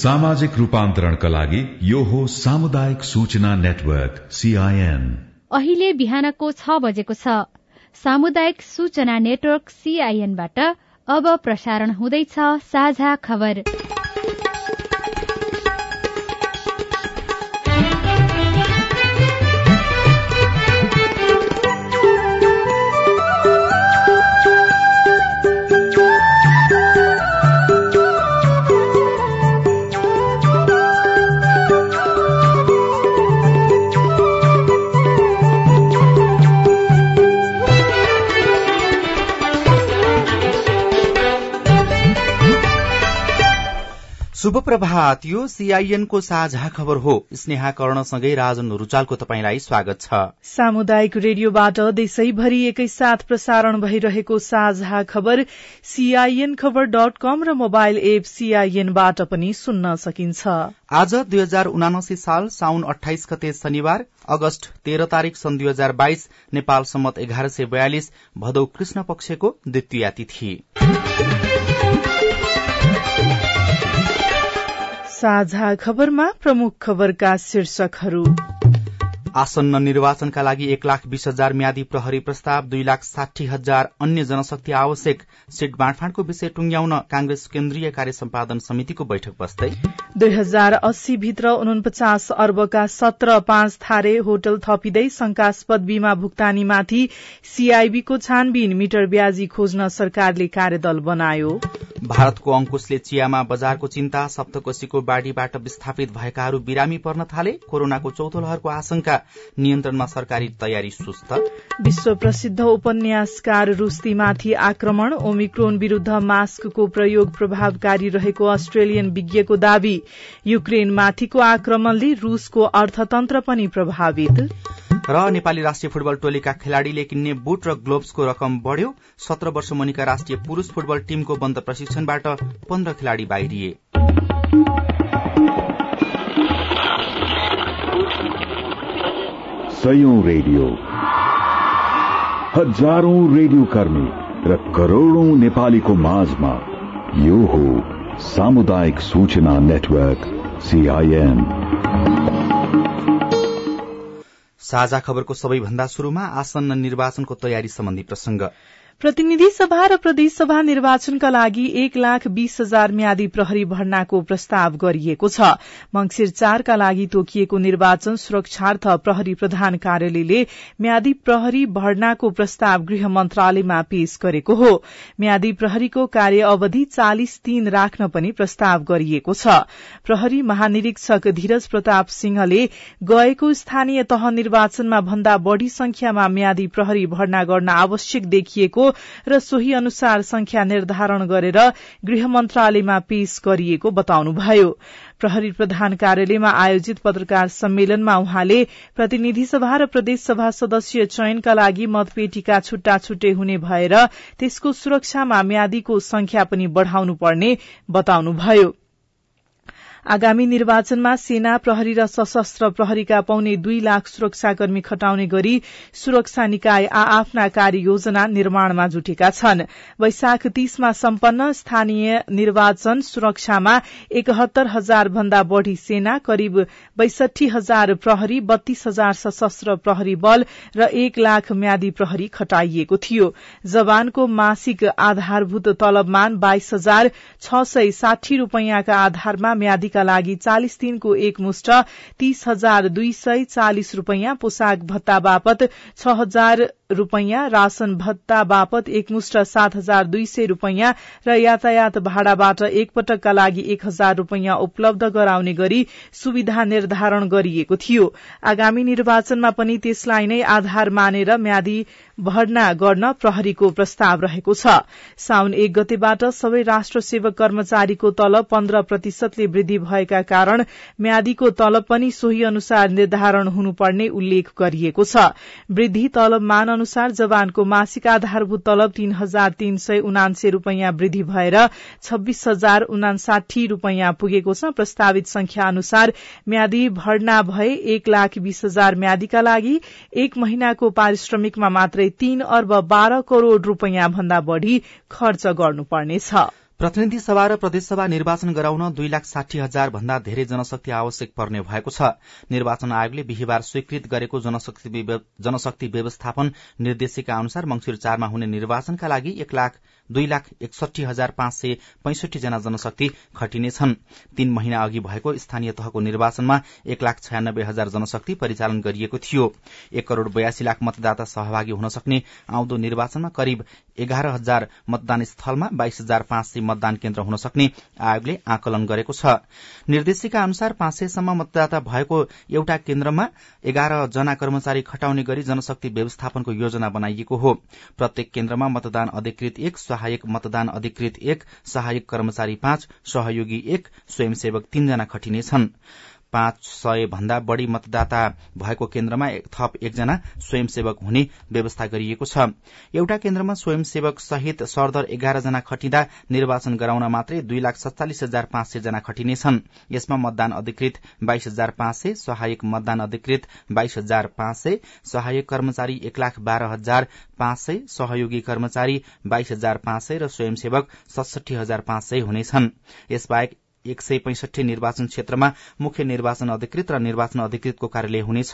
सामाजिक रूपान्तरणका लागि यो हो सामुदायिक सूचना नेटवर्क सीआईएन अहिले बिहानको छ बजेको छ। सामुदायिक सूचना नेटवर्क सीआईएनबाट अब प्रसारण हुँदैछ साझा खबर। शुभ प्रभात। यो सीआईएन को साझा खबर हो। स्नेहा कर्णसँगै राजन रुचालको तपाईँलाई स्वागत छ। सामुदायिक रेडियोबाट देशैभरि एकैसाथ प्रसारण भइरहेको साझा खबर सीआईएन खबर डट कम र मोबाइल एप सीआईएनबाट पनि सुन्न सकिन्छ। आज दुई हजार उनासी साल साउन अठाइस गते शनिबार अगस्त तेह्र तारीक सन् दुई हजार बाइस नेपाल सम्मत एघार सय बयालिस भदौ कृष्ण पक्षको द्वितीय तिथि। साझा खबरमा प्रमुख खबरका शीर्षकहरू। आसन्न निर्वाचनका लागि एक लाख बीस हजार म्यादी प्रहरी प्रस्ताव दुई लाख साठी हजार अन्य जनशक्ति आवश्यक। सीट बाँडफाँडको विषय टुंग्याउन कांग्रेस केन्द्रीय कार्य सम्पादन समितिको बैठक बस्दै। दुई हजार अस्सी भित्र उनपचास अर्बका सत्र पाँच थारे होटल थपिँदै शंकास्पद बीमा भुक्तानीमाथि सीआईबीको छानबिन मिटर ब्याजी खोज्न सरकारले कार्यदल बनायो। भारतको अंकुशले चियामा बजारको चिन्ता सप्तकोशीको बाढ़ीबाट विस्थापित भएकाहरू बिरामी पर्न थाले। कोरोनाको चौथो लहरको आशंका नियन्त्रणमा सरकारी तयारी सुस्त। विश्व प्रसिद्ध उपन्यासकार रुस्तीमाथि आक्रमण ओमिक्रोन विरूद्ध मास्कको प्रयोग प्रभावकारी रहेको अस्ट्रेलियन विज्ञको दावी। युक्रेनमाथिको आक्रमणले रूसको अर्थतन्त्र पनि प्रभावित। र नेपाली राष्ट्रिय फुटबल टोलीका खेलाड़ीले किन्ने बुट र ग्लोभ्सको रकम बढ़्यो। सत्र वर्ष मुनिका राष्ट्रिय पुरूष फुटबल टीमको बन्द प्रशिक्षणबाट पन्ध्र खेलाड़ी बाहिरिए। रेडियो। हजारौं रेडियो कर्मी र करोड़ौं नेपालीको माझमा यो हो सामुदायिक सूचना नेटवर्क सीआईएन साझा खबरको सबैभन्दा शुरूमा आसन्न निर्वाचनको तयारी सम्बन्धी प्रसंग। प्रतिनिधि सभा र प्रदेशसभा निर्वाचनका लागि एक लाख बीस हजार म्यादी प्रहरी भर्नाको प्रस्ताव गरिएको छ। मंगिर चारका लागि तोकिएको निर्वाचन सुरक्षार्थ प्रहरी प्रधान कार्यालयले म्यादी प्रहरी भर्नाको प्रस्ताव गृह मन्त्रालयमा पेश गरेको हो। म्यादी प्रहरीको कार्य अवधि चालिस दिन राख्न पनि प्रस्ताव गरिएको छ। प्रहरी महानिरीक्षक धीरज प्रताप सिंहले गएको स्थानीय तह निर्वाचनमा भन्दा बढ़ी संख्यामा म्यादी प्रहरी भर्ना गर्न आवश्यक देखिएको र सोही अनुसार संख्या निर्धारण गरेर गृह मन्त्रालयमा पेश गरिएको बताउनुभयो। प्रहरी प्रधान कार्यालयमा आयोजित पत्रकार सम्मेलनमा उहाँले प्रतिनिधि सभा र प्रदेशसभा सदस्य चयनका लागि मतपेटिका छुट्टा छुट्टै हुने भएर त्यसको सुरक्षामा म्यादीको संख्या पनि बढ़ाउनु पर्ने बताउनुभयो। आगामी निर्वाचनमा सेना प्रहरी र सशस्त्र प्रहरीका पाउने दुई लाख सुरक्षाकर्मी खटाउने गरी सुरक्षा निकाय आ आफ्ना कार्ययोजना निर्माणमा जुटेका छन्। वैशाख तीसमा सम्पन्न स्थानीय निर्वाचन सुरक्षामा एकहत्तर हजार भन्दा बढ़ी सेना करिब बैसठी हजार प्रहरी बत्तीस हजार सशस्त्र प्रहरी बल र एक लाख म्यादी प्रहरी खटाइएको थियो। जवानको मासिक आधारभूत तलबमान बाइस हजार छ सय साठी रूपियाँका आधारमा म्यादी का लागि चालिस दिनको एक मुष्ट तीस हजार दुई सय चालिस रूपियाँ पोसाक भत्ता बापत छ हजार रूपियाँ राशन भत्ता बापत एकमुष्ट सात हजार दुई सय रूपियाँ र यातायात भाडाबाट एकपटकका लागि एक हजार रूपियाँ उपलब्ध गराउने गरी सुविधा निर्धारण गरिएको थियो। आगामी निर्वाचनमा पनि त्यसलाई नै आधार मानेर म्यादी भर्ना गर्न प्रहरीको प्रस्ताव रहेको छ। साउन एक गतेबाट सबै राष्ट्र सेवक कर्मचारीको तलब पन्ध्र प्रतिशतले वृद्धि भएका कारण म्यादीको तलब पनि सोही अनुसार निर्धारण हुनुपर्ने उल्लेख गरिएको छ। वृद्धि तलब मान अनुसार जवानको मासिक आधारभूत तलब तीन हजार तीन सय उनान्से रूपियाँ वृद्धि भएर छब्बीस हजार उनासाठी रूपियाँ पुगेको छ। प्रस्तावित संख्या अनुसार म्यादी भर्ना भए एक लाख बीस हजार म्यादीका लागि एक महिनाको पारिश्रमिकमा मात्रै तीन अर्ब बाह्र करोड़ रूपियाँ भन्दा बढ़ी खर्च गर्नुपर्नेछ। प्रतिनिधि सभा र प्रदेशसभा निर्वाचन गराउन दुई लाख साठी हजार भन्दा धेरै जनशक्ति आवश्यक पर्ने भएको छ। निर्वाचन आयोगले बिहिबार स्वीकृत गरेको जनशक्ति व्यवस्थापन निर्देशिका अनुसार मंगिर चारमा हुने निर्वाचनका लागि एक लाख दुई लाख एकसठी हजार पाँच सय पैंसठी जना जनशक्ति खटिनेछन् तीन महिना अघि भएको स्थानीय तहको निर्वाचनमा एक लाख छयानब्बे हजार जनशक्ति परिचालन गरिएको थियो। एक करोड़ बयासी लाख मतदाता सहभागी हुन सक्ने आउँदो निर्वाचनमा करिब एघार हजार मतदान स्थलमा बाइस हजार पाँच सय मतदान केन्द्र हुन सक्ने आयोगले आकलन गरेको छ। निर्देशिका अनुसार पाँच सयसम्म मतदाता भएको एउटा केन्द्रमा एघार जना कर्मचारी खटाउने गरी जनशक्ति व्यवस्थापनको योजना बनाइएको हो। प्रत्येक केन्द्रमा मतदान अधिकृत एक सहायक मतदान अधिकृत एक सहायक कर्मचारी पाँच सहयोगी एक स्वयंसेवक तीनजना खटिनेछन् पाँच सय भन्दा बढ़ी मतदाता भएको केन्द्रमा थप एकजना स्वयंसेवक हुने व्यवस्था गरिएको छ। एउटा केन्द्रमा स्वयंसेवक सहित सरदर एघार जना खटिँदा निर्वाचन गराउन मात्रै दुई लाख सत्तालिस हजार पाँच सय जना खटिनेछन् यसमा मतदान अधिकृत बाइस हजार पाँच सय सहायक मतदान अधिकृत बाइस हजार पाँच सय सहायक कर्मचारी एक लाख बाह्र हजार पाँच सय सहयोगी कर्मचारी बाइस हजार पाँच सय र स्वयंसेवक सडसठी हजार पाँच सय हुनेछन्। यसबाहेक एक सय पैंसठी निर्वाचन क्षेत्रमा मुख्य निर्वाचन अधिकृत र निर्वाचन अधिकृतको कार्यालय हुनेछ।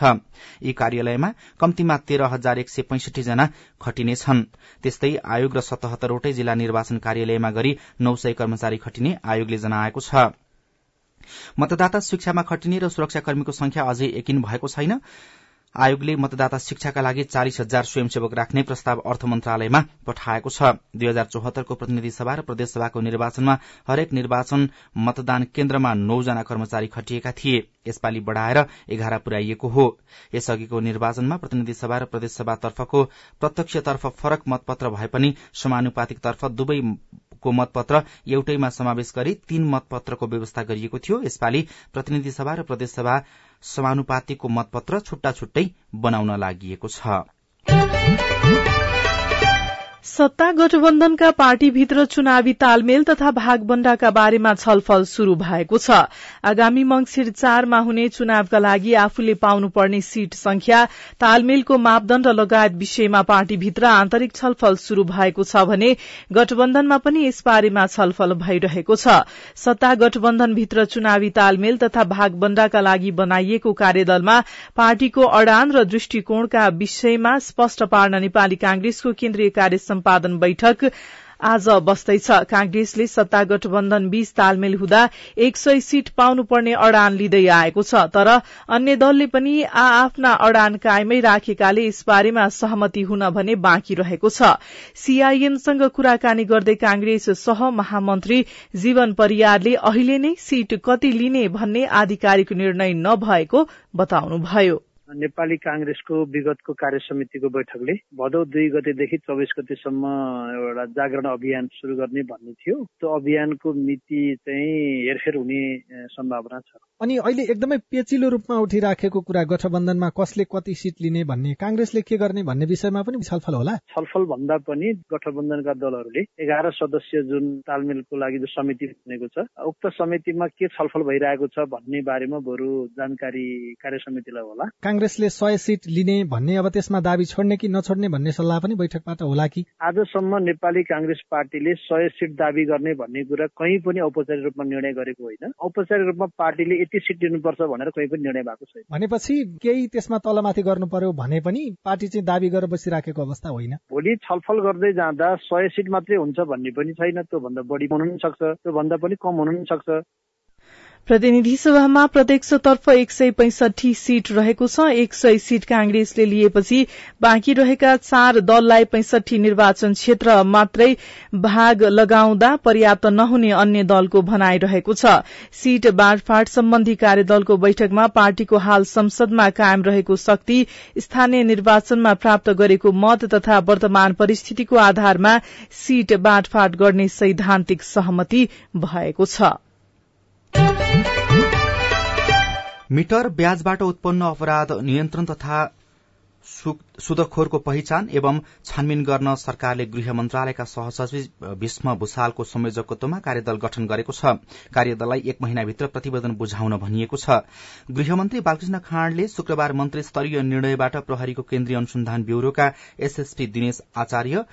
यी कार्यालयमा कम्तीमा तेह्र हजार एक सय पैंसठी जना खटिनेछन्। त्यस्तै आयोग र सतहत्तरवटै जिल्ला निर्वाचन कार्यालयमा गरी नौ सय कर्मचारी खटिने आयोगले जनाएको छ। मतदाता शिक्षामा खटिने र सुरक्षाकर्मीको संख्या अझै यकिन भएको छैन। आयोगले मतदाता शिक्षाका लागि चालिस हजार स्वयंसेवक राख्ने प्रस्ताव अर्थ मन्त्रालयमा पठाएको छ। दुई हजार चौहत्तरको प्रतिनिधि सभा र प्रदेशसभाको निर्वाचनमा हरेक निर्वाचन मतदान केन्द्रमा नौजना कर्मचारी खटिएका थिए। यसपालि बढ़ाएर एघार पुर्याइएको हो। यसअघिको निर्वाचनमा प्रतिनिधि सभा र प्रदेशसभातर्फको प्रत्यक्षतर्फ फरक मतपत्र भए पनि समानुपातिक तर्फ दुवै को मतपत्र एउटैमा समावेश गरी तीन मतपत्रको व्यवस्था गरिएको थियो। यसपालि प्रतिनिधि सभा र प्रदेशसभा समानुपातिको मतपत्र छुट्टा छुट्टै बनाउन लागि छ। सत्ता गठबन्धनका पार्टीभित्र चुनावी तालमेल तथा भागबण्डाका बारेमा छलफल शुरू भएको छ। आगामी मंगिर चारमा हुने चुनावका लागि आफूले पाउनुपर्ने सीट संख्या तालमेलको मापदण्ड लगायत विषयमा पार्टीभित्र आन्तरिक छलफल शुरू भएको छ भने गठबन्धनमा पनि यस बारेमा छलफल भइरहेको छ। सत्ता गठबन्धनभित्र चुनावी तालमेल तथा भागबण्डाका लागि बनाइएको कार्यदलमा पार्टीको अडान र दृष्टिकोणका विषयमा स्पष्ट पार्न नेपाली कांग्रेसको केन्द्रीय कार्य सम्पादन बैठक आज बस्दैछ। कांग्रेसले सत्ता गठबन्धन बीच तालमेल हुँदा एक सय सीट पाउनुपर्ने अडान लिँदै आएको छ। तर अन्य दलले पनि आ आफ्ना अडान कायमै राखेकाले यसबारेमा सहमति हुन भने बाँकी रहेको छ। सीआईएमसँग कुराकानी गर्दै कांग्रेस सह महामन्त्री जीवन परियारले अहिले नै सीट कति लिने भन्ने आधिकारिक निर्णय नभएको बताउनुभयो। नेपाली कांग्रेसको विगतको कार्य समितिको बैठकले भदौ दुई गतेदेखि चौबिस गतेसम्म एउटा जागरण अभियान सुरु गर्ने भन्ने थियो। त्यो अभियानको मिति चाहिँ हेरफेर हुने सम्भावना छ। अनि अहिले एकदमै पेचिलो रूपमा उठिराखेको कुरा गठबन्धनमा कसले कति सिट लिने भन्ने काङ्ग्रेसले के गर्ने भन्ने विषयमा पनि छलफल होला? छलफल भन्दा पनि गठबन्धनका दलहरूले एघार सदस्य जुन तालमेलको लागि जो समिति बनेको छ उक्त समितिमा के छलफल भइरहेको छ भन्ने बारेमा बरु जानकारी कार्य समितिलाई होला काङ्ग्रेसले सय सिट लिने भन्ने अब त्यसमा दावी छोड्ने कि नछोड्ने भन्ने सल्लाह पनि बैठकबाट होला कि? आजसम्म नेपाली काङ्ग्रेस पार्टीले सय सिट दावी गर्ने भन्ने कुरा कहीँ पनि औपचारिक रूपमा निर्णय गरेको होइन। औपचारिक रूपमा पार्टीले यति सिट दिनुपर्छ भनेर कहीँ पनि निर्णय भएको छैन। भनेपछि केही त्यसमा तलमाथि गर्नु पर्यो भने पनि पार्टी चाहिँ दावी गरेर बसिराखेको अवस्था होइन। भोलि छलफल गर्दै जाँदा सय सिट मात्रै हुन्छ भन्ने पनि छैन। त्योभन्दा बढी हुन सक्छ। त्योभन्दा पनि कम हुन सक्छ। प्रतिनिधि सभामा प्रत्यक्षतर्फ एक सय पैंसठी सीट रहेको छ। एक सय सीट कांग्रेसले लिएपछि बाँकी रहेका चार दललाई पैंसठी निर्वाचन क्षेत्र मात्रै भाग लगाउँदा पर्याप्त नहुने अन्य दलको भनाई रहेको छ। सीट बाँडफाँड सम्बन्धी कार्यदलको बैठकमा पार्टीको हाल संसदमा कायम रहेको शक्ति स्थानीय निर्वाचनमा प्राप्त गरेको मत तथा वर्तमान परिस्थितिको आधारमा सीट बाँडफाँड गर्ने सैद्धान्तिक सहमति भएको छ। मिटर ब्याजबाट उत्पन्न अपराध नियन्त्रण तथा सुदखोरको पहिचान एवं छानबिन गर्न सरकारले गृह मन्त्रालयका सहसचिव भीष्म भूषालको संयोजकत्वमा कार्यदल गठन गरेको छ। कार्यदललाई एक महिनाभित्र प्रतिवेदन बुझाउन भनिएको छ। गृहमन्त्री बालकृष्ण खाँडले शुक्रबार मन्त्री स्तरीय निर्णयबाट प्रहरीको केन्द्रीय अनुसन्धान ब्यूरोका एसएसपी दिनेश आचार्य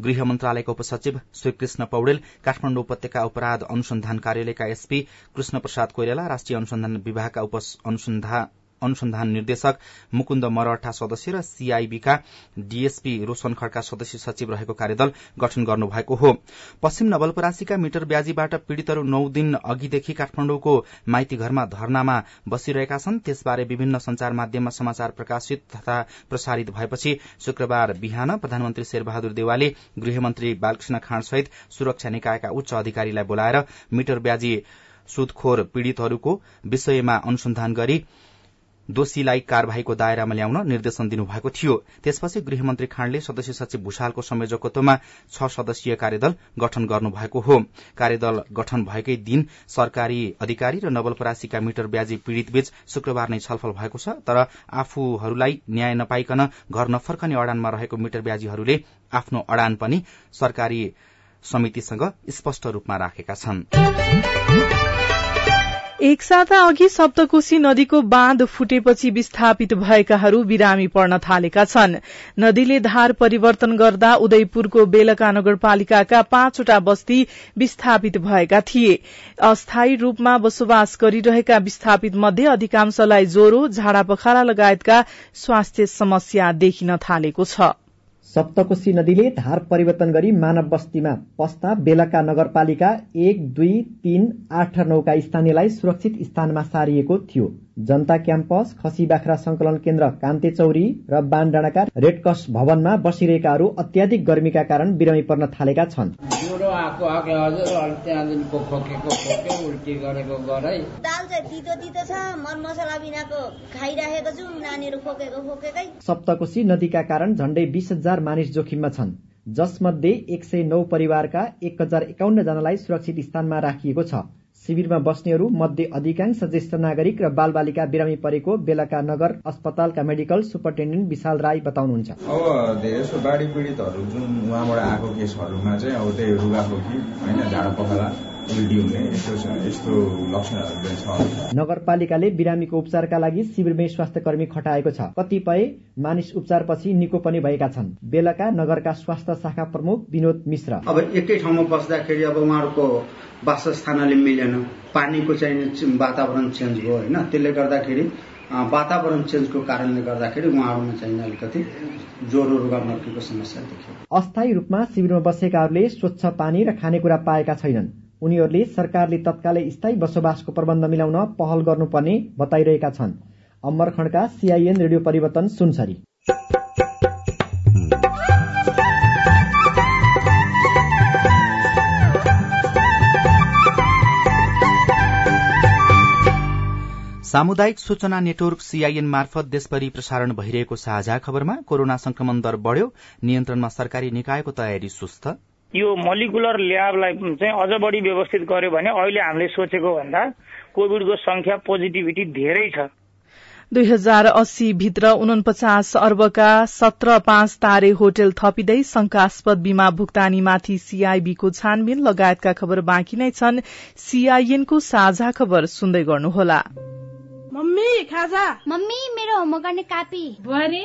गृह मन्त्रालयका उपसचिव श्री कृष्ण पौडेल काठमाडौँ उपत्यका अपराध अनुसन्धान कार्यालयका एसपी कृष्ण प्रसाद कोइराला राष्ट्रिय अनुसन्धान विभागका उप अनुसन्धान निर्देशक मुकुन्द मरठा सदस्य र सीआईबीका डीएसपी रोशन खड्का सदस्य सचिव रहेको कार्यदल गठन गर्नुभएको हो। पश्चिम नवलपरासीका मिटर ब्याजीबाट पीड़ितहरू नौ दिन अघिदेखि काठमाडौँको माइती घरमा धरनामा बसिरहेका छन्। त्यसबारे विभिन्न संचार माध्यममा समाचार प्रकाशित तथा प्रसारित भएपछि शुक्रबार बिहान प्रधानमन्त्री शेरबहादुर देवालले गृहमन्त्री बालकृष्ण खाँडसहित सुरक्षा निकायका उच्च अधिकारीलाई बोलाएर मिटर ब्याजी सुदखोर पीड़ितहरूको विषयमा अनुसन्धान गरी दोषीलाई कार्यवाहीको दायरामा ल्याउन निर्देशन दिनुभएको थियो। त्यसपछि गृहमन्त्री खाँडले सदस्य सचिव भूषालको संयोजकत्वमा छ सदस्यीय कार्यदल गठन गर्नुभएको हो। कार्यदल गठन भएकै दिन सरकारी अधिकारी र नवलपरासीका मिटर ब्याजी पीड़ितबीच शुक्रबार नै छलफल भएको छ तर आफूहरूलाई न्याय नपाइकन घर नफर्कने अडानमा रहेको मिटर ब्याजीहरूले आफ्नो अडान पनि सरकारी समितिसँग स्पष्ट रूपमा राखेका छन्। एक साता अघि सप्तकोशी नदीको बाँध फुटेपछि विस्थापित भएकाहरू बिरामी पर्न थालेका छन्। नदीले धार परिवर्तन गर्दा उदयपुरको बेलका नगरपालिकाका पाँचवटा बस्ती विस्थापित भएका थिए। अस्थायी रूपमा बसोबास गरिरहेका विस्थापित मध्ये अधिकांशलाई ज्वरो झाडा पखाला लगायतका स्वास्थ्य समस्या देखिन थालेको छ। सप्तकोशी नदीले धार परिवर्तन गरी मानव बस्तीमा पस्दा बेलका नगरपालिका एक दुई तीन आठ नौका स्थानीयलाई सुरक्षित स्थानमा सारिएको थियो। जनता क्याम्पस खसी बाख्रा संकलन केन्द्र कान्ते चौरी र बान डाँडाका रेडक्रस भवनमा बसिरहेकाहरू अत्याधिक गर्मीका कारण बिरामी पर्न थालेका छन्। सप्तकोशी नदीका कारण झण्डै बिस हजार मानिस जोखिममा छन्। जसमध्ये एक सय नौ परिवारका एक हजार एकाउन्न जनालाई सुरक्षित स्थानमा राखिएको छ। शिविरमा बस्नेहरू मध्ये अधिकांश ज्येष्ठ नागरिक र बालबालिका बिरामी परेको बेलाका नगर अस्पतालका मेडिकल सुपरिन्टेन्डेन्ट विशाल राई बताउनुहुन्छ। अब धेरै जस्तो बाढी पीडितहरू जुन उहाँबाट आएको केसहरूमा चाहिँ अब त्यही रुगाखोकी होइन झाडा पखाला नगरपालिकाले बिरामीको उपचारका लागि शिविरमै स्वास्थ्य कर्मी खटाएको छ। कतिपय मानिस उपचारपछि निको पनि भएका छन्। बेलका नगरका स्वास्थ्य शाखा प्रमुख विनोद मिश्र। अब एकै ठाउँमा बस्दाखेरि अब उहाँहरूको वासस्थान अलि मिलेन। पानीको चाहिँ वातावरण चेन्ज भयो होइन। त्यसले गर्दाखेरि वातावरण चेन्जको कारणले गर्दाखेरि उहाँहरूमा चाहिँ अलिकति ज्वरो रुगा मर्कीको समस्या देखियो। अस्थायी रूपमा शिविरमा बसेकाहरूले स्वच्छ पानी र खानेकुरा पाएका छैनन्। उनीहरूले सरकारले तत्कालै स्थायी बसोबासको प्रबन्ध मिलाउन पहल गर्नुपर्ने बताइरहेका छन्। अमरखण्डका सीआईएन रेडियो परिवर्तन सुनसरी। सामुदायिक सूचना नेटवर्क सीआईएन मार्फत देशभरि प्रसारण भइरहेको साझा खबरमा कोरोना संक्रमण दर बढ़्यो। नियन्त्रणमा सरकारी निकायको तयारी सुस्त। यो मोलिकुलर ल्याबलाई चाहिँ अझ बढी व्यवस्थित गर्यो भने अहिले हामीले सोचेको भन्दा कोविडको संख्या पोजिटिभिटी धेरै छ। दुई हजार अस्सी भित्र उनपचास अर्बका सत्र पाँच तारे होटल थपिँदै शंकास्पद बीमा भुक्तानीमाथि सीआईबीको छानबिन। लगायतका खबर बाँकी नै छन्। सीआईएनको साझा खबर सुन्दै गर्नुहोला। मम्मी खाजा? मम्मी मेरो होमवर्क गर्ने कापी। बुहारी?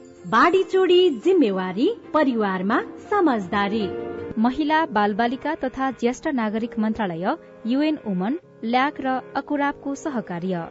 बाढी चोडी जिम्मेवारी परिवारमा समझदारी। महिला बालबालिका तथा ज्येष्ठ नागरिक मन्त्रालय युएन वुमन ल्याक र अकुराबको सहकार्य।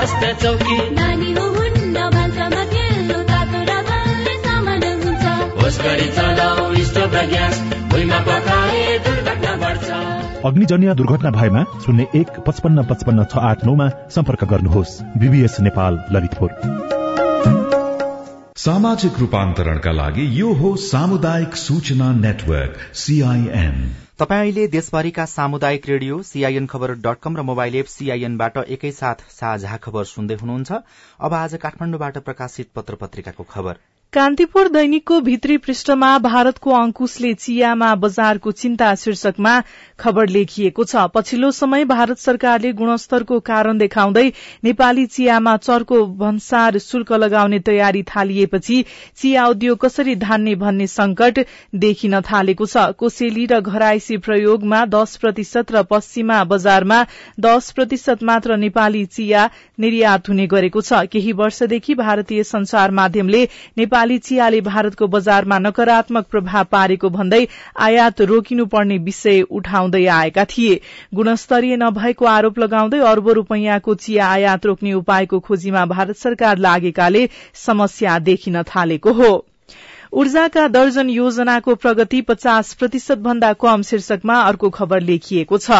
स्वास्थ्य चौकी नानी हो हुन्न भान्सामा खेल्नु तातो र बलले सामान हुन्छ होस् गरी चलाऊ स्टोभ र ग्यास भुइँमा पकाए दुर्घटना बढ्छ अग्निजन्य दुर्घटना भएमा शून्य एक पचपन्न पचपन्न छ आठ नौमा सम्पर्क गर्नुहोस्। बीबीएस नेपाल ललितपुर। सामाजिक रूपान्तरणका लागि यो हो सामुदायिक सूचना नेटवर्क सीआईएन तपाईँ अहिले देशभरिका सामुदायिक रेडियो सीआईएन खबर डट कम र मोबाइल एप सीआईएनबाट एकैसाथ साझा खबर सुन्दै हुनुहुन्छ। अब आज काठमाडौँबाट प्रकाशित पत्र पत्रिकाको खबर। कान्तिपुर दैनिकको भित्री पृष्ठमा भारतको अंकुशले चियामा बजारको चिन्ता शीर्षकमा खबर लेखिएको छ। पछिल्लो समय भारत सरकारले गुणस्तरको कारण देखाउँदै नेपाली चियामा चर्को भन्सार शुल्क लगाउने तयारी थालिएपछि चिया उद्योग कसरी धान्ने भन्ने संकट देखिन थालेको छ। कोसेली र घराइसी प्रयोगमा दश प्रतिशत र पश्चिमा बजारमा दश प्रतिशत मात्र नेपाली चिया निर्यात हुने गरेको छ। केही वर्षदेखि भारतीय संचार माध्यमले नेपाली चियाले भारतको बजारमा नकारात्मक प्रभाव पारेको भन्दै आयात रोकिनुपर्ने विषय उठाउँदै आएका थिए। गुणस्तरीय नभएको आरोप लगाउँदै अर्बो रूपैयाँको चिया आयात रोक्ने उपायको खोजीमा भारत सरकार लागेकाले समस्या देखिन थालेको हो। ऊर्जाका दर्जन योजनाको प्रगति पचास प्रतिशत भन्दा कम शीर्षकमा अर्को खबर लेखिएको छ।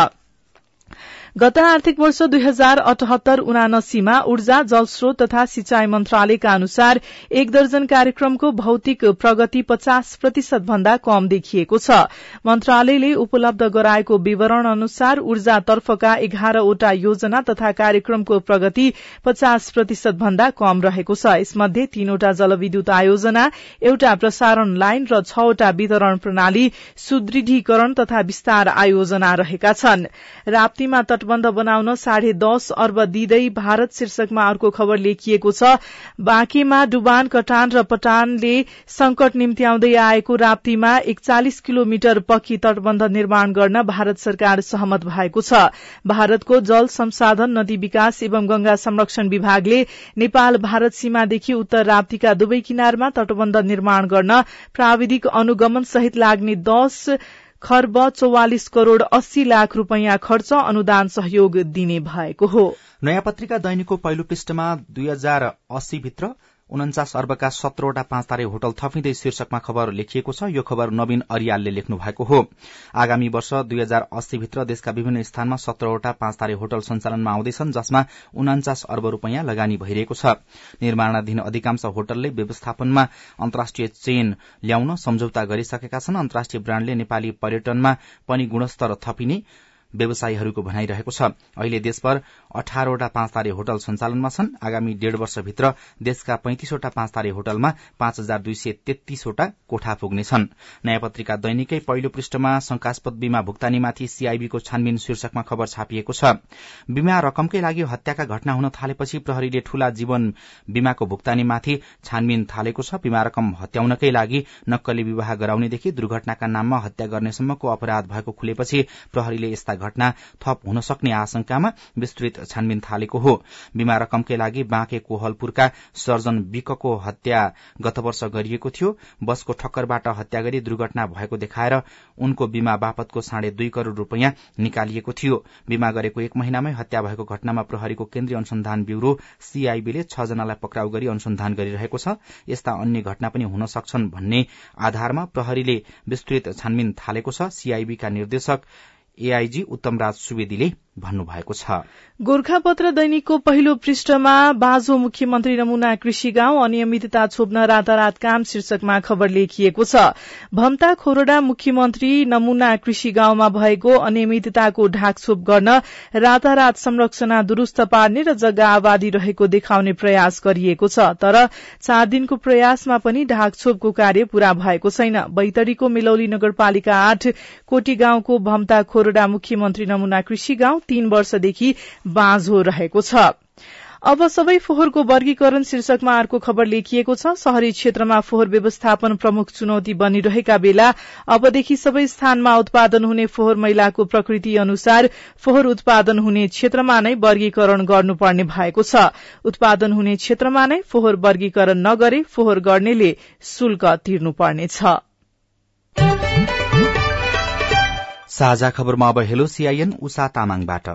गत आर्थिक वर्ष दुई हजार अठहत्तर उनासीमा ऊर्जा जलस्रोत तथा सिंचाई मन्त्रालयका अनुसार एक दर्जन कार्यक्रमको भौतिक प्रगति पचास प्रतिशत भन्दा कम देखिएको छ। मन्त्रालयले उपलब्ध गराएको विवरण अनुसार ऊर्जातर्फका एघारवटा योजना तथा कार्यक्रमको प्रगति पचास प्रतिशत भन्दा कम रहेको छ। यसमध्ये तीनवटा जलविद्युत आयोजना एउटा प्रसारण लाइन र छवटा वितरण प्रणाली सुदृढीकरण तथा विस्तार आयोजना रहेका छन्। राप्तीमा तटबन्ध बनाउन साढे दश अर्ब दिँदै भारत शीर्षकमा अर्को खबर लेखिएको छ। बाँकेमा डुबान कटान र पटानले संकट निम्त्याउँदै आएको राप्तीमा एकचालिस किलोमिटर पक्की तटबन्ध निर्माण गर्न भारत सरकार सहमत भएको छ। भारतको जल संसाधन नदी विकास एवं गंगा संरक्षण विभागले नेपाल भारत सीमादेखि उत्तर राप्तीका दुवै किनारमा तटबन्ध निर्माण गर्न प्राविधिक अनुगमन सहित लाग्ने दश खर्ब चौवालिस करोड़ अस्सी लाख रूपियाँ खर्च अनुदान सहयोग दिने भएको हो। नयाँ पत्रिका दैनिकको पहिलो पृष्ठमा दुई हजार अस्सी भित्र उन्चास अर्बका सत्रवटा पाँच तारे होटल थपिँदै शीर्षकमा खबर लेखिएको छ। यो खबर नवीन अरियालले लेख्नु भएको हो। आगामी वर्ष दुई हजार अस्सी भित्र देशका विभिन्न स्थानमा सत्रवटा पाँच तारे होटल सञ्चालनमा आउँदैछन् जसमा उनाचास अर्ब रूपियाँ लगानी भइरहेको छ। निर्माणाधीन अधिकांश होटलले व्यवस्थापनमा अन्तर्राष्ट्रिय चेन ल्याउन सम्झौता गरिसकेका छन्। अन्तर्राष्ट्रिय ब्राण्डले नेपाली पर्यटनमा पनि गुणस्तर थपिने व्यवसायीहरूको भनाइरहेको छ। अहिले देशभर अठारवटा पाँच तारे होटल सञ्चालनमा छन्। आगामी डेढ़ वर्षभित्र देशका पैंतिसवटा पाँच तारे होटलमा पाँच हजार दुई सय तेत्तीसवटा कोठा पुग्नेछन्। नयाँ पत्रिका दैनिकै पहिलो पृष्ठमा शंकास्पद बीमा भुक्तानीमाथि सीआईबीको छानबिन शीर्षकमा खबर छापिएको छ। बीमा रकमकै लागि हत्याका घटना हुन थालेपछि प्रहरीले ठूला जीवन बीमाको भुक्तानीमाथि छानबिन थालेको छ। बीमा रकम हत्याउनकै लागि नक्कली विवाह गराउनेदेखि दुर्घटनाका नाममा हत्या गर्नेसम्मको अपराध भएको खुलेपछि प्रहरीले यस्ता घटना थप हुन सक्ने आशंकामा विस्तृत छानबिन थालेको हो। बीमा रकमकै लागि बाँके कोहलपुरका सर्जन विकको हत्या गत वर्ष गरिएको थियो। बसको ठक्करबाट हत्या गरी दुर्घटना भएको देखाएर उनको बीमा बापतको साढे दुई करोड़ रूपियाँ निकालिएको थियो। बीमा गरेको एक महिनामै हत्या भएको घटनामा प्रहरीको केन्द्रीय अनुसन्धान ब्यूरो सीआईबीले छ जनालाई पक्राउ गरी अनुसन्धान गरिरहेको छ। यस्ता अन्य घटना पनि हुन सक्छन् भन्ने आधारमा प्रहरीले विस्तृत छानबिन थालेको छ। सीआईबीका निर्देशक एआईजी उत्तमराज सुवेदीले भन्नुभएको छ। गोर्खापत्र दैनिकको पहिलो पृष्ठमा बाजो मुख्यमन्त्री नमूना कृषि गाउँ अनियमितता छोप्न रातारात काम शीर्षकमा खबर लेखिएको छ। भम्ता खोरडा मुख्यमन्त्री नमूना कृषि गाउँमा भएको अनियमितताको ढाकछोप गर्न रातारात संरचना दुरूस्त पार्ने र जग्गा आबादी रहेको देखाउने प्रयास गरिएको छ। तर चार दिनको प्रयासमा पनि ढाकछोपको कार्य पूरा भएको छैन। बैतडीको मिलौली नगरपालिका आठ कोटी गाउँको भम्ता खोरडा मुख्यमन्त्री नमूना कृषि गाउँ तीन वर्षदेखि बाँझो रहेको छ। अब सबै फोहोरको वर्गीकरण शीर्षकमा अर्को खबर लेखिएको छ। शहरी क्षेत्रमा फोहोर व्यवस्थापन प्रमुख चुनौती बनिरहेका बेला अबदेखि सबै स्थानमा उत्पादन हुने फोहोर मैलाको प्रकृति अनुसार फोहोर उत्पादन हुने क्षेत्रमा नै वर्गीकरण गर्नुपर्ने भएको छ। उत्पादन हुने क्षेत्रमा नै फोहोर वर्गीकरण नगरे फोहोर गर्नेले शुल्क तिर्नुपर्नेछ। साझा खबरमा अब हेलो सीआईएन उषा तामाङबाट।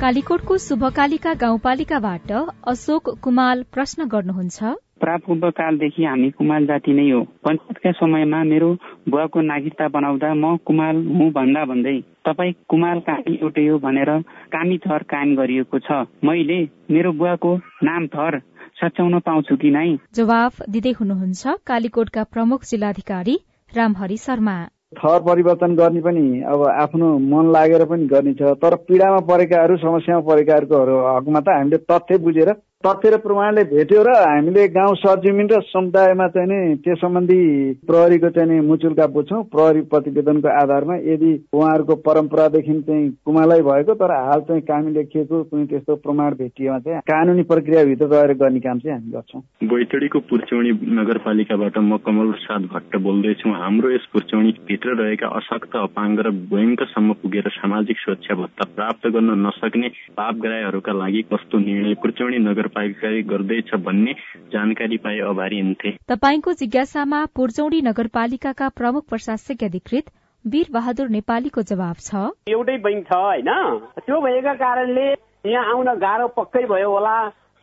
कालीकोटको शुभकालिका गाउँपालिकाबाट अशोक कुमाल प्रश्न गर्नुहुन्छ। प्रापूर्व कालदेखि हामी कुमाल जाति नै हो। पञ्चायतका समयमा मेरो बुवाको नागरिकता बनाउँदा म कुमाल हुँ भन्दा भन्दै तपाईँ कुमाल कामी एउटै हो भनेर कामी थर कायम गरिएको छ। मैले मेरो बुवाको नाम थर सच्याउन पाउँछु कि नै? जवाफ दिँदै हुनुहुन्छ कालीकोटका प्रमुख जिल्लाधिकारी रामहरि शर्मा। थर परिवर्तन गर्ने पनि अब आफ्नो मन लागेर पनि गर्ने छ तर पीडामा परेकाहरू समस्यामा परेकाहरूको हकमा त हामीले तथ्य बुझेर तथ्य र प्रमाणले भेट्यो र हामीले गाउँ सरजमिन र समुदायमा चाहिँ नि त्यस सम्बन्धी प्रहरीको चाहिँ नि मुचुल्का बुझ्छौँ। प्रहरी प्रतिवेदनको आधारमा यदि उहाँहरूको परम्परादेखि चाहिँ कुमालै भएको तर हाल चाहिँ कामी लेखिएको कुनै त्यस्तो प्रमाण भेटिएमा चाहिँ कानुनी प्रक्रियाभित्र रहेर गर्ने काम चाहिँ हामी गर्छौँ। बैतडीको पुर्चौडी नगरपालिकाबाट म कमल प्रसाद भट्ट बोल्दैछु। हाम्रो यस पुर्चौडी भित्र रहेका अशक्त अपाङ्ग र भयङ्करसम्म पुगेर सामाजिक सुरक्षा भत्ता प्राप्त गर्न नसक्ने पापग्राहीहरूका लागि कस्तो निर्णय? पुर्चौडी नगर नगरपालिकाले गर्दैछ भन्ने जानकारी पाए आभारी हुन्थे। तपाईँको जिज्ञासामा पुर्चौडी नगरपालिकाका प्रमुख प्रशासक अधिकृत वीर बहादुर नेपालीको जवाब छ। एउटै बैंक छ होइन? त्यो भएका कारणले यहाँ आउन गाह्रो पक्कै भयो होला।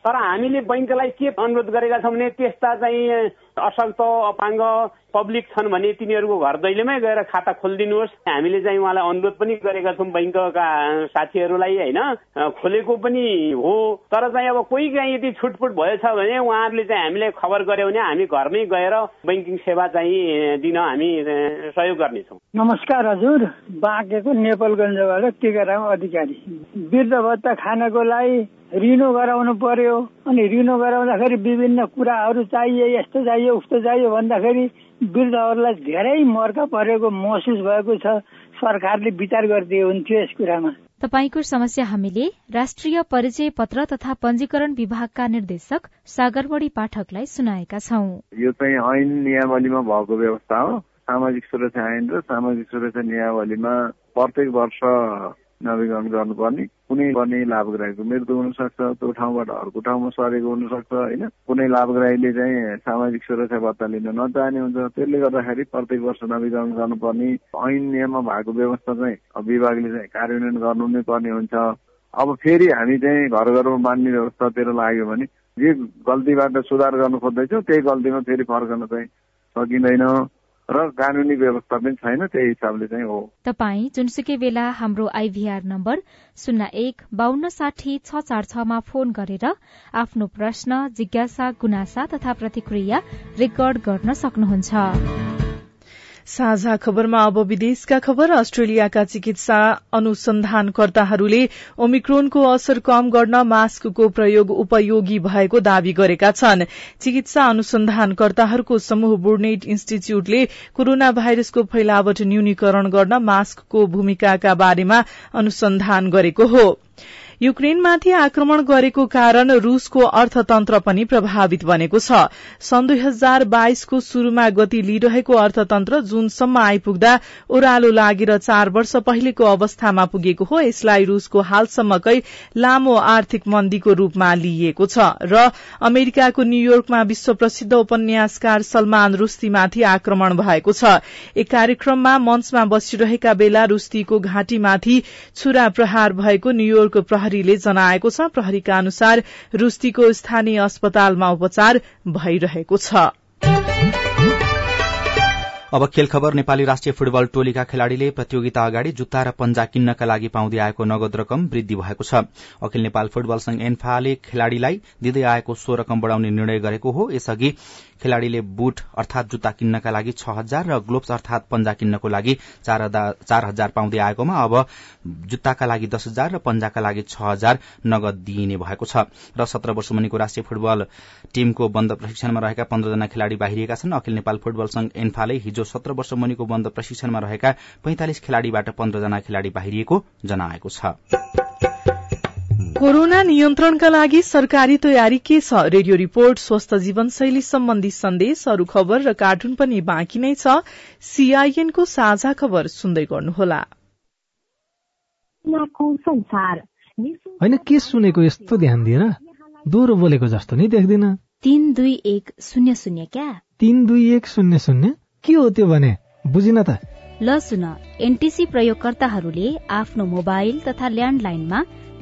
तर हामीले बैङ्कलाई के अनुरोध गरेका छौँ भने त्यस्ता चाहिँ अशक्त अपाङ्ग पब्लिक छन् भने तिनीहरूको घर दैलेमै गएर खाता खोलिदिनुहोस्। हामीले चाहिँ उहाँलाई अनुरोध पनि गरेका छौँ बैङ्कका साथीहरूलाई होइन? खोलेको पनि हो। तर चाहिँ अब कोही काहीँ यदि छुटपुट भएछ भने उहाँहरूले चाहिँ हामीले खबर गर्यो भने हामी घरमै गएर बैङ्किङ सेवा चाहिँ दिन हामी सहयोग गर्नेछौँ। नमस्कार हजुर। बाँकेको नेपालगञ्जबाट टिकाराम अधिकारी। वृद्ध भत्ता खानको लागि रिनो गराउनु पर्यो अनि रिनो गराउँदाखेरि विभिन्न कुराहरू चाहियो यस्तो चाहियो उस्तो चाहियो भन्दाखेरि वृद्धहरूलाई धेरै मर्का परेको महसुस भएको छ। सरकारले विचार गरिदिए हुन्थ्यो यस कुरामा। तपाईँको समस्या हामीले राष्ट्रिय परिचय पत्र तथा पञ्जीकरण विभागका निर्देशक सागरबडी पाठकलाई सुनाएका छौं। यो चाहिँ ऐन नियमावलीमा भएको व्यवस्था हो। सामाजिक सुरक्षा ऐन र सामाजिक सुरक्षा नियमावलीमा प्रत्येक वर्ष नवीकरण गर्नुपर्ने कुनै पनि लाभग्राहीको मृत्यु हुनसक्छ त्यो ठाउँबाट अर्को ठाउँमा सरेको हुनसक्छ होइन? कुनै लाभग्राहीले चाहिँ सामाजिक सुरक्षा भत्ता लिन नचाहने हुन्छ। त्यसले गर्दाखेरि प्रत्येक वर्ष नवीकरण गर्नुपर्ने ऐन नियममा भएको व्यवस्था चाहिँ विभागले चाहिँ कार्यान्वयन गर्नु नै पर्ने हुन्छ। अब फेरि हामी चाहिँ घर घरमा बाँध्ने व्यवस्थातिर लाग्यो भने जे गल्तीबाट सुधार गर्नु खोज्दैछौँ त्यही गल्तीमा फेरि फर्कन चाहिँ सकिँदैन। र कानुनी व्यवस्था पनि छैन त्यही हिसाबले चाहिँ हो। तपाई जुनसुकै बेला हाम्रो आइभीआर नम्बर शून्य एक बान्न साठी छ चार छमा फोन गरेर आफ्नो प्रश्न जिज्ञासा गुनासा तथा प्रतिक्रिया रेकर्ड गर्न सक्नुहुन्छ। साझा खबरमा अब विदेशका खबर। अस्ट्रेलियाका चिकित्सा अनुसन्धानकर्ताहरूले ओमिक्रोनको असर कम गर्न मास्कको प्रयोग उपयोगी भएको दावी गरेका छन्। चिकित्सा अनुसन्धानकर्ताहरूको समूह बुर्नेट इन्स्टिच्यूटले कोरोना भाइरसको फैलावट न्यूनीकरण गर्न मास्कको भूमिकाका बारेमा अनुसन्धान गरेको हो। युक्रेनमाथि आक्रमण गरेको कारण रूसको अर्थतन्त्र पनि प्रभावित बनेको छ। सन् दुई हजार बाइसको शुरूमा गति लिइरहेको अर्थतन्त्र जूनसम्म आइपुग्दा ओह्रालो लागेर चार वर्ष पहिलेको अवस्थामा पुगेको हो यसलाई रूसको हालसम्मकै लामो आर्थिक मन्दीको रूपमा लिइएको छ र अमेरिकाको न्यूयोर्कमा विश्व प्रसिद्ध उपन्यासकार सलमान रुस्तीमाथि आक्रमण भएको छ। एक कार्यक्रममा मञ्चमा बसिरहेका बेला रुस्तीको घाँटीमाथि छुरा प्रहार भएको न्यूयोर्क प्रहरीले जनाएको छ प्रहरीका अनुसार रुस्तीको स्थानीय अस्पतालमा उपचार भइरहेको छ। अब खेल खबर नेपाली राष्ट्रिय फुटबल टोलीका खेलाड़ीले प्रतियोगिता अगाडि जुत्ता र पन्जा किन्नका लागि पाउँदै आएको नगद रकम वृद्धि भएको छ। अखिल नेपाल फुटबल संघ एन्फाले खेलाड़ीलाई दिँदै आएको सो रकम बढ़ाउने निर्णय गरेको हो। यसअघि खेलाड़ीले बुट अर्थात जुत्ता किन्नका लागि छ हजार र ग्लोब्स अर्थात पन्जा किन्नको लागि चार हजार पाउँदै आएकोमा अब जुत्ताका लागि दस हजार र पन्जाका लागि छ हजार नगद दिइने भएको छ। र सत्र वर्ष मुनिको राष्ट्रिय फुटबल टीमको बन्द प्रशिक्षणमा रहेका पन्ध्रजना खेलाड़ी बाहिरिएका छन्। अखिल नेपाल फुटबल संघ एन्फाले हिजो सत्र वर्ष मुनिको बन्द प्रशिक्षणमा रहेका पैंतालिस खेलाड़ीबाट पन्ध्रजना खेलाड़ी बाहिरिएको जनाएको छ। कोरोना नियन्त्रणका लागि सरकारी तयारी के छ? रेडियो रिपोर्ट स्वस्थ जीवनशैली सम्बन्धी सन्देश अरू खबर र कार्टुन पनि बाँकी नै छ। सीआईएनको साझा खबर सुन्दै गर्नुहोला। होइन के सुनेको यस्तो ध्यान दिएर दोहोरो बोलेको जस्तो नि देख्दिन। तीन दुई एक शून्य शून्य क्या? तीन दुई एक शून्य शून्य? के हो त्यो भने? बुझिन त। ल सुन एनटिसी प्रयोगकर्ताहरूले आफ्नो मोबाइल तथा ल्यान्डलाइनमा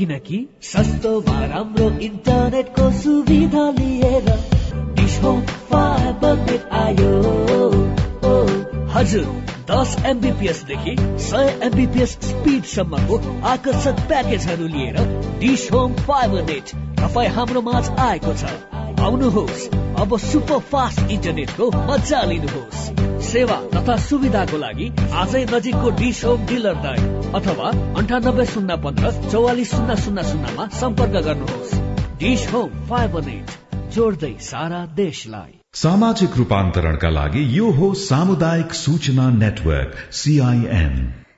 किनकि सस्तो वा राम्रो इन्टरनेटको सुविधा लिएर डिस होम फाइबर आयो हजुर दस एमबिपिएसदेखि सय एमबिपिएस स्पिडसम्मको आकर्षक प्याकेजहरू लिएर डिस होम फाइबर नेट तपाईँ हाम्रो माझ आएको छ। आउनुहोस् अब सुपर फास्ट इन्टरनेटको मजा लिनुहोस्। सेवा तथा सुविधाको लागि आजै नजिकको डिस होम डिलर दाई अथवा अन्ठानब्बे शून्य पन्ध्र चौवालिस शून्य शून्य शून्यमा सम्पर्क गर्नुहोस्। डिस होम फाइबर नेट जोड्दै सारा देशलाई। सामाजिक रूपान्तरणका लागि यो हो सामुदायिक सूचना नेटवर्क सीआईएन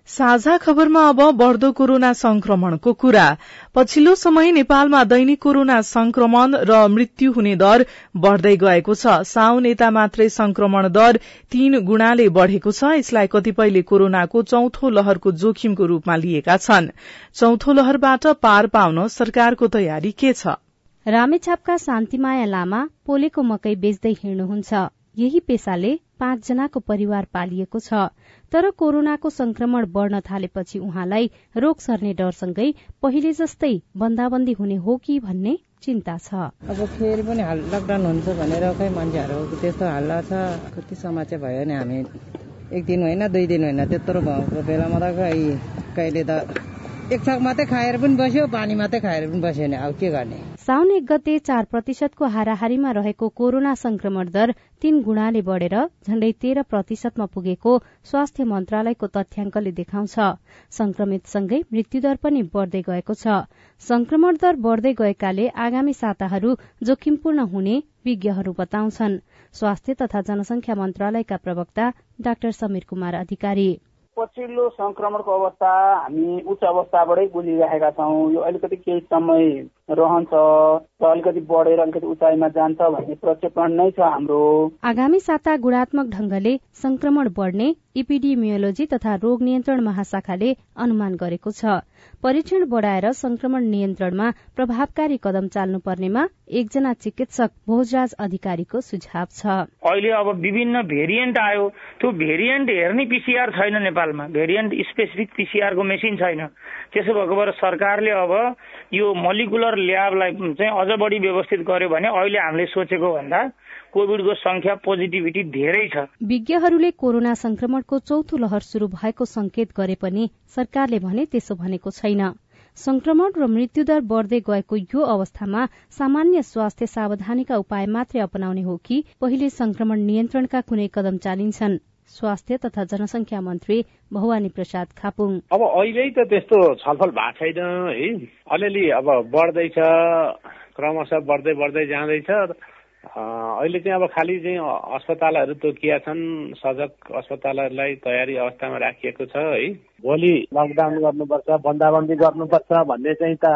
साझा खबरमा अब बढ़दो कोरोना संक्रमणको कुरा। पछिल्लो समय नेपालमा दैनिक कोरोना संक्रमण र मृत्यु हुने दर बढ़दै गएको छ। साउन यता मात्रै संक्रमण दर तीन गुणाले बढ़ेको छ। यसलाई कतिपयले कोरोनाको चौथो लहरको जोखिमको रूपमा लिएका छन्। चौथो लहरबाट पार पाउन सरकारको तयारी के छ? रामेछापका शान्तिमाया लामा पोलेको मकै बेच्दै हिँड्नुहुन्छ। यही पेसाले पाँचजनाको परिवार पालिएको छ। तर कोरोनाको संक्रमण बढ़न थालेपछि उहाँलाई रोग सर्ने डरसँगै पहिले जस्तै बन्दाबन्दी हुने हो कि भन्ने चिन्ता छ। अब फेरि पनि लकडाउन हुन्छ भनेर खै मान्छेहरू त्यस्तो हल्ला छ। कति समस्या भयो नि हामी। एक दिन होइन दुई दिन होइन त्यत्रो भएको बेलामा त खै कहिले त एक छक मात्रै खाएर पनि बस्यो पानी मात्रै खाएर पनि बस्यो नि। अब के गर्ने? साउन एक गते चार प्रतिशतको हाराहारीमा रहेको कोरोना संक्रमण दर तीन गुणाले बढ़ेर झण्डै तेह्र प्रतिशतमा पुगेको स्वास्थ्य मन्त्रालयको तथ्याङ्कले देखाउँछ। संक्रमितसँगै मृत्युदर पनि बढ़दै गएको छ। संक्रमण दर बढ़दै गएकाले आगामी साताहरू जोखिमपूर्ण हुने विज्ञहरू बताउँछन्। स्वास्थ्य तथा जनसंख्या मन्त्रालयका प्रवक्ता डाक्टर समीर कुमार अधिकारी। पछिल्लो संक्रमणको अवस्था हामी उच्च अवस्थाबाटै बुझिराखेका छौँ। यो अलिकति केही समय रहन्छ र अलिकति बढेर अलिकति उचाइमा जान्छ भन्ने प्रक्षेपण नै छ हाम्रो। आगामी साता गुणात्मक ढंगले संक्रमण बढ़ने इपिडिमियोलोजी तथा रोग नियन्त्रण महाशाखाले अनुमान गरेको छ। परीक्षण बढ़ाएर संक्रमण नियन्त्रणमा प्रभावकारी कदम चाल्नुपर्नेमा एकजना चिकित्सक भोजराज अधिकारीको सुझाव छ। अहिले अब विभिन्न भेरिएन्ट आयो। त्यो भेरिएन्ट हेर्ने पिसिआर छैन नेपालमा। भेरिएन्ट स्पेसिफिक पिसिआरको मेसिन छैन। त्यसो भएको भएर सरकारले अब यो मलिकुलर ल्याबलाई चाहिँ अझ बढी व्यवस्थित गर्यो भने अहिले हामीले सोचेको भन्दा कोविडको संख्या पोजिटिभिटी धेरै छ। विज्ञहरूले कोरोना संक्रमणको चौथो लहर शुरू भएको संकेत गरे पनि सरकारले भने त्यसो भनेको छैन। संक्रमण र मृत्युदर बढ़दै गएको यो अवस्थामा सामान्य स्वास्थ्य सावधानीका उपाय मात्रै अपनाउने हो कि पहिले संक्रमण नियन्त्रणका कुनै कदम चालिन्छन्। स्वास्थ्य तथा जनसंख्या मन्त्री भवानी प्रसाद खापुङ। अब अहिले त त्यस्तो छलफल भएको छैन है। अलिअलि अब बढ्दैछ क्रमशः बढ्दै बढ्दै जाँदैछ। अहिले चाहिँ अब खालि चाहिँ अस्पतालहरू तोकिया छन् सजग अस्पतालहरूलाई तयारी अवस्थामा राखिएको छ है। भोलि लकडाउन गर्नुपर्छ बन्दाबन्दी गर्नुपर्छ भन्ने चाहिँ त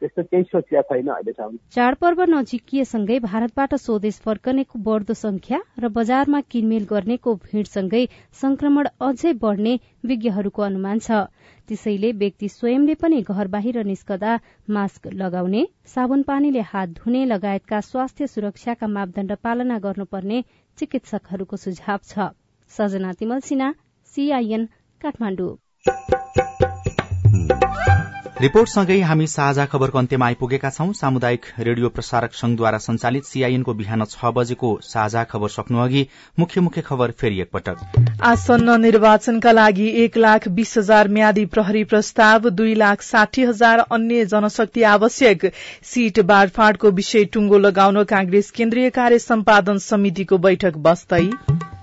त्यस्तो केही सोचिया छैन अहिलेसम्म चाडपर्व नजिकिएसँगै भारतबाट स्वदेश फर्कनेको बढ्दो संख्या र बजारमा किनमेल गर्नेको भीड़सँगै संक्रमण अझै बढ़ने विज्ञहरूको अनुमान छ। त्यसैले व्यक्ति स्वयंले पनि घर बाहिर निस्कदा मास्क लगाउने साबुन पानीले हात धुने लगायतका स्वास्थ्य सुरक्षाका मापदण्ड पालना गर्नुपर्ने चिकित्सकहरूको सुझाव छ। सजना सिन्हा सीआईएन काठमाडौँ। रिपोर्टसँगै हामी साझा खबरको अन्त्यमा आइपुगेका छौं। सामुदायिक रेडियो प्रसारक संघद्वारा संचालित सीआईएनको बिहान छ बजेको साझा खबर सक्नु अघि मुख्य मुख्य खबर फेरि एकपटक। आसन्न निर्वाचनका लागि एक लाख बीस हजार म्यादी प्रहरी प्रस्ताव दुई लाख साठी हजार अन्य जनशक्ति आवश्यक। सीट बाँडफाँडको विषय टुंगो लगाउन कांग्रेस केन्द्रीय कार्य सम्पादन समितिको बैठक बस्दै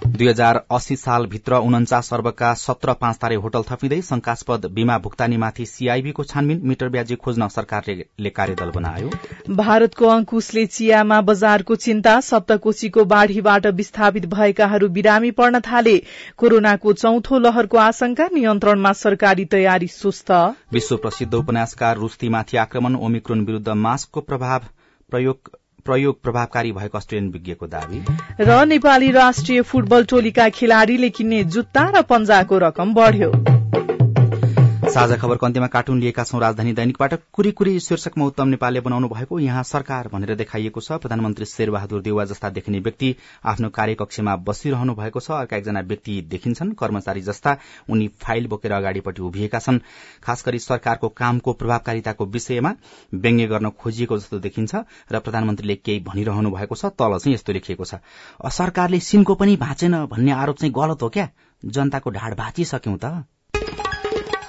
दुई हजार अस्सी सालभित्र उन्चास अर्बका सत्र पाँच तारे होटल थपिँदै शंकास्पद बीमा भुक्तानीमाथि सीआईबीको छानबिन मिटर ब्याजी खोज्न सरकारले कार्यदल बनायो। भारतको अंकुशले चियामा बजारको चिन्ता सप्तकोशीको बाढ़ीबाट विस्थापित भएकाहरू बिरामी पर्न थाले। कोरोनाको चौथो लहरको आशंका नियन्त्रणमा सरकारी तयारी सुस्त। विश्व प्रसिद्ध उपन्यासकार रुस्तीमाथि आक्रमण ओमिक्रोन विरूद्ध मास्कको प्रभाव प्रयोग प्रयोग प्रभावकारी भएको अस्ट्रेलियन विज्ञको दावी। र नेपाली राष्ट्रिय फुटबल टोलीका खेलाड़ीले किन्ने जुत्ता र पन्जाको रकम बढ़्यो। साझा खबरको अन्त्यमा कार्टुन लिएका छौं राजधानी दैनिकबाट। कुरी शीर्षकमा उत्तम नेपालले बनाउनु भएको यहाँ सरकार भनेर देखाइएको छ। प्रधानमन्त्री शेरबहादुर देउवा जस्ता देखिने व्यक्ति आफ्नो कार्यकक्षमा बसिरहनु भएको छ। अर्का एकजना व्यक्ति देखिन्छन्। कर्मचारी जस्ता उनी फाइल बोकेर अगाडिपट्टि उभिएका छन्। खास गरी सरकारको कामको प्रभावकारिताको विषयमा व्यङ्ग्य गर्न खोजिएको जस्तो देखिन्छ र प्रधानमन्त्रीले केही भनिरहनु भएको छ। तल चाहिँ यस्तो लेखिएको छ। सरकारले सिनको पनि भाँचेन भन्ने आरोप चाहिँ गलत हो क्या? जनताको ढाड भाँचिसक्यौं त।